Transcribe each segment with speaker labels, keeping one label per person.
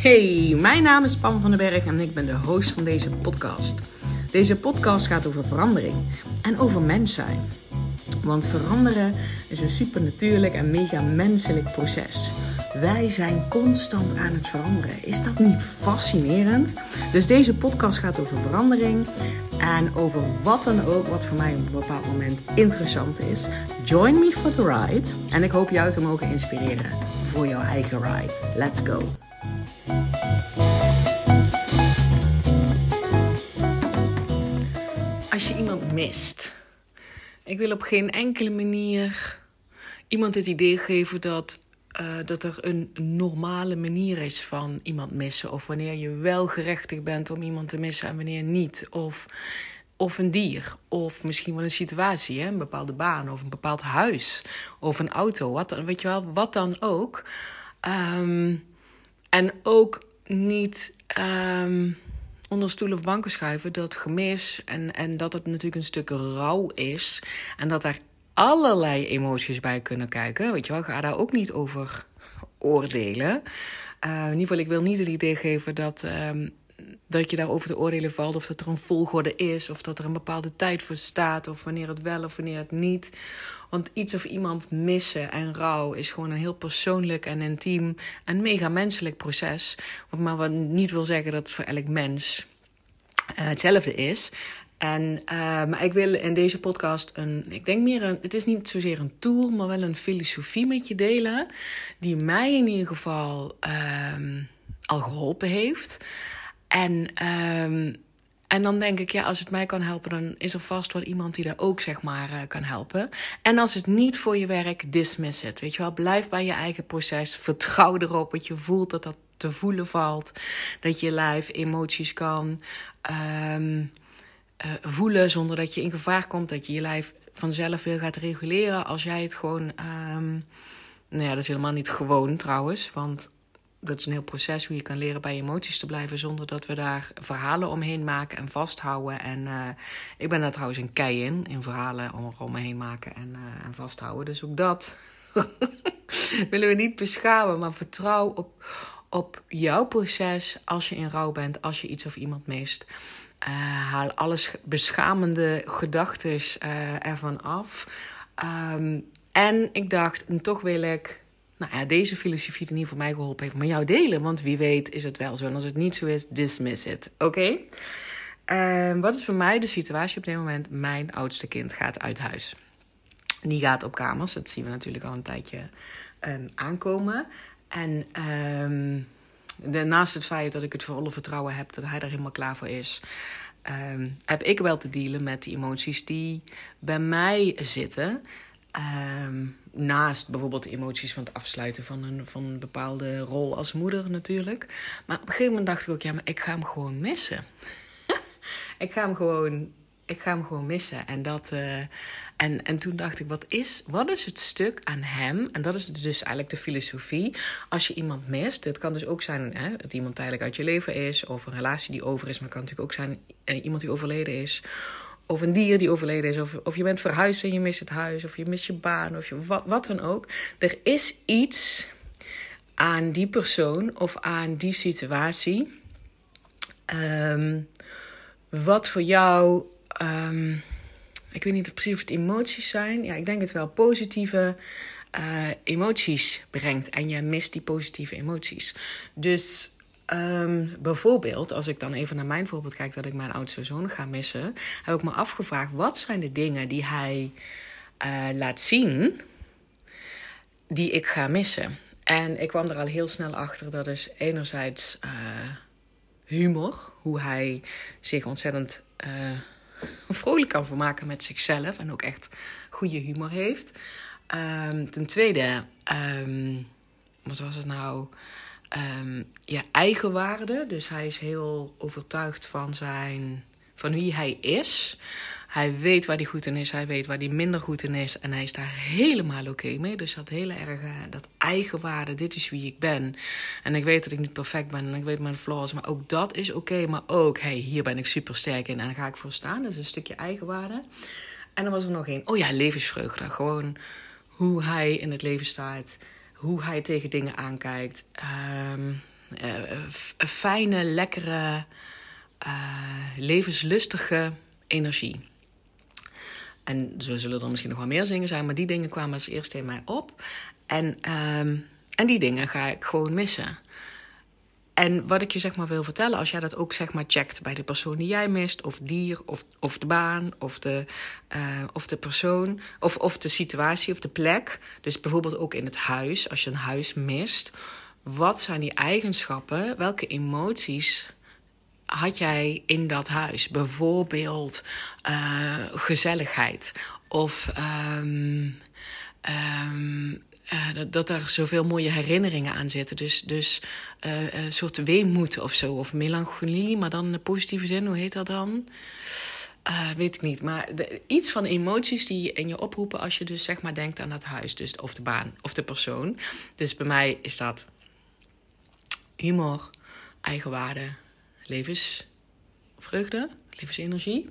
Speaker 1: Hey, mijn naam is Pam van den Berg en ik ben de host van deze podcast. Deze podcast gaat over verandering en over mens zijn. Want veranderen is een supernatuurlijk en mega menselijk proces. Wij zijn constant aan het veranderen. Is dat niet fascinerend? Dus deze podcast gaat over verandering en over wat dan ook wat voor mij op een bepaald moment interessant is. Join me for the ride en ik hoop jou te mogen inspireren voor jouw eigen ride. Let's go! Ik wil op geen enkele manier iemand het idee geven dat, uh, dat er een normale manier is van iemand missen. Of wanneer je wel gerechtig bent om iemand te missen en wanneer niet. Of, of een dier. Of misschien wel een situatie, hè? een bepaalde baan. Of een bepaald huis. Of een auto. Wat, dan, weet je wel, wat dan ook. Um, en ook niet um, onder stoel of banken schuiven dat gemis en, en dat het natuurlijk een stuk rouw is. En dat er allerlei emoties bij kunnen kijken. Weet je wel, ga daar ook niet over oordelen. Uh, in ieder geval, ik wil niet het idee geven dat, um, dat je daarover te oordelen valt. Of dat er een volgorde is. Of dat er een bepaalde tijd voor staat. Of wanneer het wel of wanneer het niet. Want iets of iemand missen en rouw is gewoon een heel persoonlijk en intiem en mega menselijk proces. Maar wat niet wil zeggen dat het voor elk mens uh, hetzelfde is. En uh, maar ik wil in deze podcast een, ik denk meer een, het is niet zozeer een tool, maar wel een filosofie met je delen. Die mij in ieder geval um, al geholpen heeft. En um, en dan denk ik, ja, als het mij kan helpen, dan is er vast wel iemand die daar ook, zeg maar, uh, kan helpen. En als het niet voor je werkt, dismiss het. Weet je wel, blijf bij je eigen proces. Vertrouw erop dat je voelt dat dat te voelen valt. Dat je lijf emoties kan um, uh, voelen zonder dat je in gevaar komt. Dat je je lijf vanzelf weer gaat reguleren als jij het gewoon. Um, nou ja, dat is helemaal niet gewoon trouwens. Want dat is een heel proces hoe je kan leren bij emoties te blijven zonder dat we daar verhalen omheen maken en vasthouden. En uh, ik ben daar trouwens een kei in, in verhalen om omheen maken en, uh, en vasthouden. Dus ook dat willen we niet beschamen, maar vertrouw op, op jouw proces als je in rouw bent, als je iets of iemand mist. Uh, haal alles beschamende gedachten ervan af. Um, en ik dacht, en toch wil ik nou ja, deze filosofie die niet voor mij geholpen heeft, maar jou delen. Want wie weet is het wel zo. En als het niet zo is, dismiss it. Oké? Uh, wat is voor mij de situatie op dit moment? Mijn oudste kind gaat uit huis. Die gaat op kamers. Dat zien we natuurlijk al een tijdje um, aankomen. En um, naast het feit dat ik het volle vertrouwen heb dat hij er helemaal klaar voor is, heb ik wel te dealen met die emoties die bij mij zitten. Um, naast bijvoorbeeld de emoties van het afsluiten van een, van een bepaalde rol als moeder natuurlijk. Maar op een gegeven moment dacht ik ook, ja, maar ik ga hem gewoon missen. ik ga hem gewoon, ik ga hem gewoon missen. En, dat, uh, en, en toen dacht ik, wat is, wat is het stuk aan hem? En dat is dus eigenlijk de filosofie. Als je iemand mist, het kan dus ook zijn hè, dat iemand tijdelijk uit je leven is, of een relatie die over is, maar het kan natuurlijk ook zijn uh, iemand die overleden is of een dier die overleden is, of, of je bent verhuisd en je mist het huis, of je mist je baan, of je, wat, wat dan ook. Er is iets aan die persoon of aan die situatie, um, wat voor jou, um, ik weet niet precies of het emoties zijn, ja, ik denk het wel, positieve uh, emoties brengt. En je mist die positieve emoties. Dus Um, bijvoorbeeld, als ik dan even naar mijn voorbeeld kijk dat ik mijn oudste zoon ga missen, heb ik me afgevraagd wat zijn de dingen die hij uh, laat zien die ik ga missen. En ik kwam er al heel snel achter dat is enerzijds uh, humor, hoe hij zich ontzettend uh, vrolijk kan vermaken met zichzelf en ook echt goede humor heeft. Um, ten tweede, um, wat was het nou? Um, ja, eigenwaarde. Dus hij is heel overtuigd van, zijn, van wie hij is. Hij weet waar hij goed in is, hij weet waar hij minder goed in is. En hij is daar helemaal oké mee. Dus dat hele erg, uh, dat eigenwaarde, dit is wie ik ben. En ik weet dat ik niet perfect ben en ik weet mijn flaws. Maar ook dat is oké. Maar ook, hey, hier ben ik super sterk in en daar ga ik voor staan. Dus een stukje eigenwaarde. En dan was er nog één. Oh ja, levensvreugde. Gewoon hoe hij in het leven staat hoe hij tegen dingen aankijkt. Um, fijne, lekkere, levenslustige energie. En zo zullen er misschien nog wel meer zingen zijn, maar die dingen kwamen als eerste in mij op. En, ehm, en die dingen ga ik gewoon missen. En wat ik je zeg maar wil vertellen, als jij dat ook zeg maar checkt bij de persoon die jij mist, of dier, of, of de baan, of de, uh, of de persoon, of, of de situatie of de plek. Dus bijvoorbeeld ook in het huis, als je een huis mist. Wat zijn die eigenschappen? Welke emoties had jij in dat huis? Bijvoorbeeld uh, gezelligheid of um, um, uh, dat, dat er zoveel mooie herinneringen aan zitten. Dus, dus uh, een soort weemoed of zo, of melancholie, maar dan in de positieve zin, hoe heet dat dan? Weet ik niet, maar iets van emoties die in je oproepen als je dus zeg maar denkt aan het huis, dus, of de baan, of de persoon. Dus bij mij is dat humor, eigenwaarde, levensvreugde, levensenergie.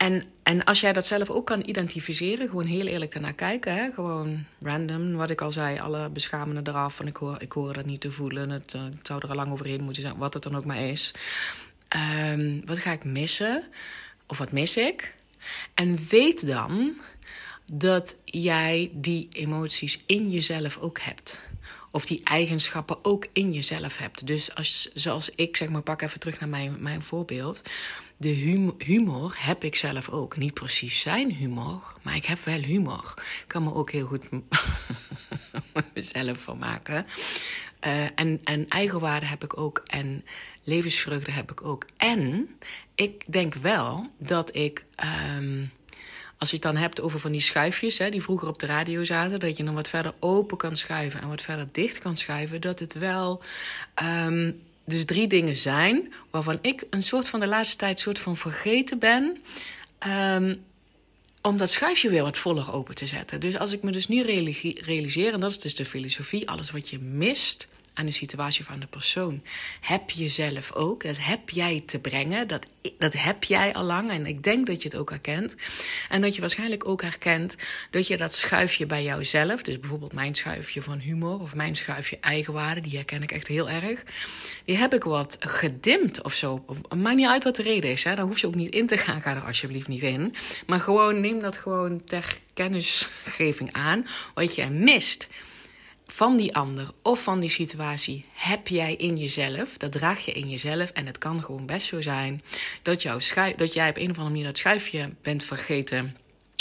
Speaker 1: En, en als jij dat zelf ook kan identificeren, gewoon heel eerlijk daarnaar kijken. Hè? Gewoon random, wat ik al zei, alle beschamende eraf. Van ik hoor, ik hoor dat niet te voelen. Het, uh, het zou er al lang overheen moeten zijn, wat het dan ook maar is. Um, wat ga ik missen? Of wat mis ik? En weet dan dat jij die emoties in jezelf ook hebt. Of die eigenschappen ook in jezelf hebt. Dus als, zoals ik, zeg maar, pak even terug naar mijn, mijn voorbeeld de humor, heb ik zelf ook. Niet precies zijn humor, maar ik heb wel humor. Ik kan me ook heel goed mezelf van maken. Uh, en, en eigenwaarde heb ik ook. En levensvreugde heb ik ook. En ik denk wel dat ik. Um, als je het dan hebt over van die schuifjes, hè, die vroeger op de radio zaten, dat je dan wat verder open kan schuiven en wat verder dicht kan schuiven, dat het wel um, dus drie dingen zijn waarvan ik een soort van de laatste tijd soort van vergeten ben. Um, om dat schuifje weer wat voller open te zetten. Dus als ik me dus nu realiseer, en dat is dus de filosofie, alles wat je mist, aan de situatie van de persoon. Heb je zelf ook. Dat heb jij te brengen. Dat, dat heb jij al lang. En ik denk dat je het ook herkent. En dat je waarschijnlijk ook herkent dat je dat schuifje bij jouzelf. Dus bijvoorbeeld mijn schuifje van humor. Of mijn schuifje eigenwaarde. Die herken ik echt heel erg. Die heb ik wat gedimd of zo. Maakt niet uit wat de reden is. Hè. Daar hoef je ook niet in te gaan. Ga er alsjeblieft niet in. Maar gewoon neem dat gewoon ter kennisgeving aan. Wat jij mist van die ander of van die situatie heb jij in jezelf. Dat draag je in jezelf. En het kan gewoon best zo zijn dat, jouw schuif, dat jij op een of andere manier dat schuifje bent vergeten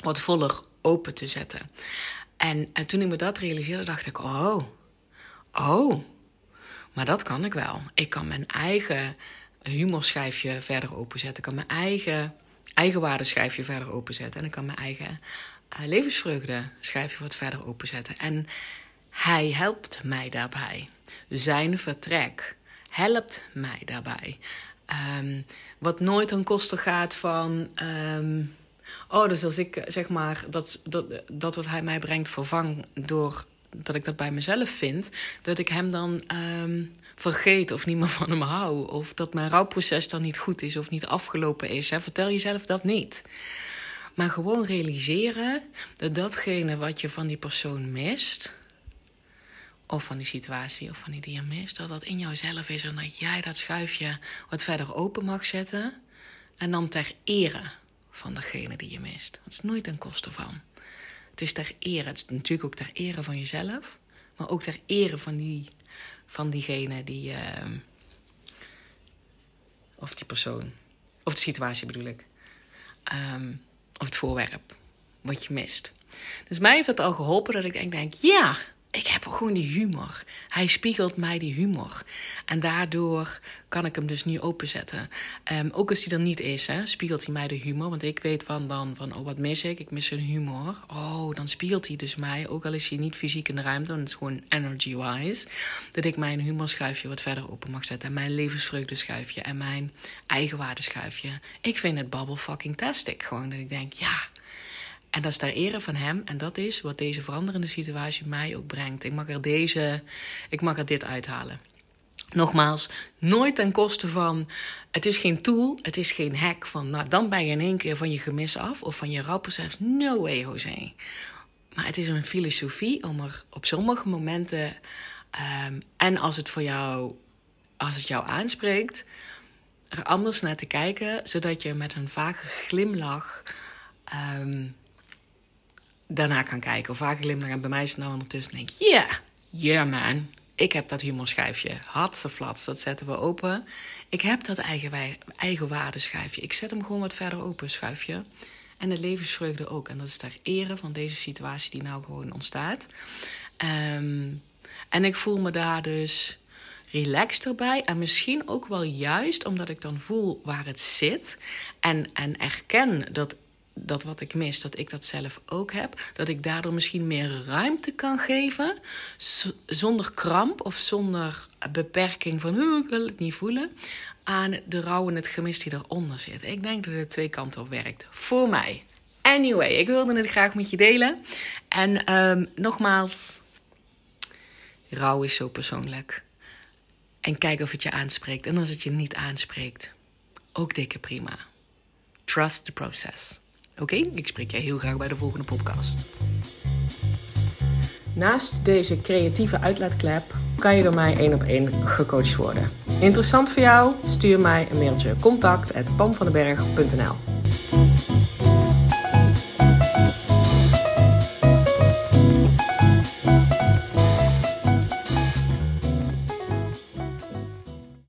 Speaker 1: wat voller open te zetten. En, en toen ik me dat realiseerde, dacht ik: oh, oh, maar dat kan ik wel. Ik kan mijn eigen humorschijfje verder openzetten. Ik kan mijn eigen eigenwaardeschijfje verder openzetten. En ik kan mijn eigen uh, levensvreugde schijfje wat verder openzetten. En hij helpt mij daarbij. Zijn vertrek helpt mij daarbij. Um, wat nooit ten koste gaat van. Um, oh, dus als ik zeg maar dat, dat, dat wat hij mij brengt vervang door dat ik dat bij mezelf vind, dat ik hem dan um, vergeet of niet meer van hem hou. Of dat mijn rouwproces dan niet goed is of niet afgelopen is. Hè. Vertel jezelf dat niet. Maar gewoon realiseren dat datgene wat je van die persoon mist, of van die situatie of van die diamis, dat dat in jouzelf is en dat jij dat schuifje wat verder open mag zetten. En dan ter ere van degene die je mist. Dat is nooit ten koste van. Het is ter ere. Het is natuurlijk ook ter ere van jezelf, maar ook ter ere van, die, van diegene die. Uh, of die persoon. Of de situatie bedoel ik. Um, of het voorwerp wat je mist. Dus mij heeft het al geholpen dat ik denk, denk ja, ik heb gewoon die humor. Hij spiegelt mij die humor. En daardoor kan ik hem dus nu openzetten. Um, ook als hij er niet is, hè, spiegelt hij mij de humor. Want ik weet van dan van, oh wat mis ik? Ik mis zijn humor. Oh, dan spiegelt hij dus mij, ook al is hij niet fysiek in de ruimte, want het is gewoon energy-wise, dat ik mijn humorschuifje wat verder open mag zetten. En mijn levensvreugdeschuifje en mijn eigenwaardeschuifje. Ik vind het babbel fucking tastic. Gewoon dat ik denk, ja, en dat is ter ere van hem. En dat is wat deze veranderende situatie mij ook brengt. Ik mag er, deze, ik mag er dit uithalen. Nogmaals, nooit ten koste van. Het is geen tool, het is geen hack van. Nou, dan ben je in één keer van je gemis af of van je rouwproces. No way, José. Maar het is een filosofie om er op sommige momenten. Um, en als het voor jou als het jou aanspreekt, er anders naar te kijken, zodat je met een vage glimlach ehm, daarna kan kijken. Of vage glimlach en bij mij is het nou ondertussen denk je, yeah, yeah man, ik heb dat humorschijfje. flats, dat zetten we open. Ik heb dat eigen, eigen waardeschijfje. Ik zet hem gewoon wat verder open, schuifje. En het levensvreugde ook. En dat is ter ere van deze situatie die nou gewoon ontstaat. Ehm, en ik voel me daar dus relaxed erbij. En misschien ook wel juist omdat ik dan voel waar het zit. En, en erken dat dat wat ik mis, dat ik dat zelf ook heb. Dat ik daardoor misschien meer ruimte kan geven. Zonder kramp of zonder beperking van ik wil het niet voelen. Aan de rouw en het gemis die eronder zit. Ik denk dat het twee kanten op werkt. Voor mij. Anyway, ik wilde het graag met je delen. En ehm, nogmaals, rouw is zo persoonlijk. En kijk of het je aanspreekt. En als het je niet aanspreekt, ook dikke prima. Trust the process. Oké, ik spreek je heel graag bij de volgende podcast. Naast deze creatieve uitlaatklep kan je door mij één op één gecoacht worden. Interessant voor jou? Stuur mij een mailtje contact@pamvandenberg.nl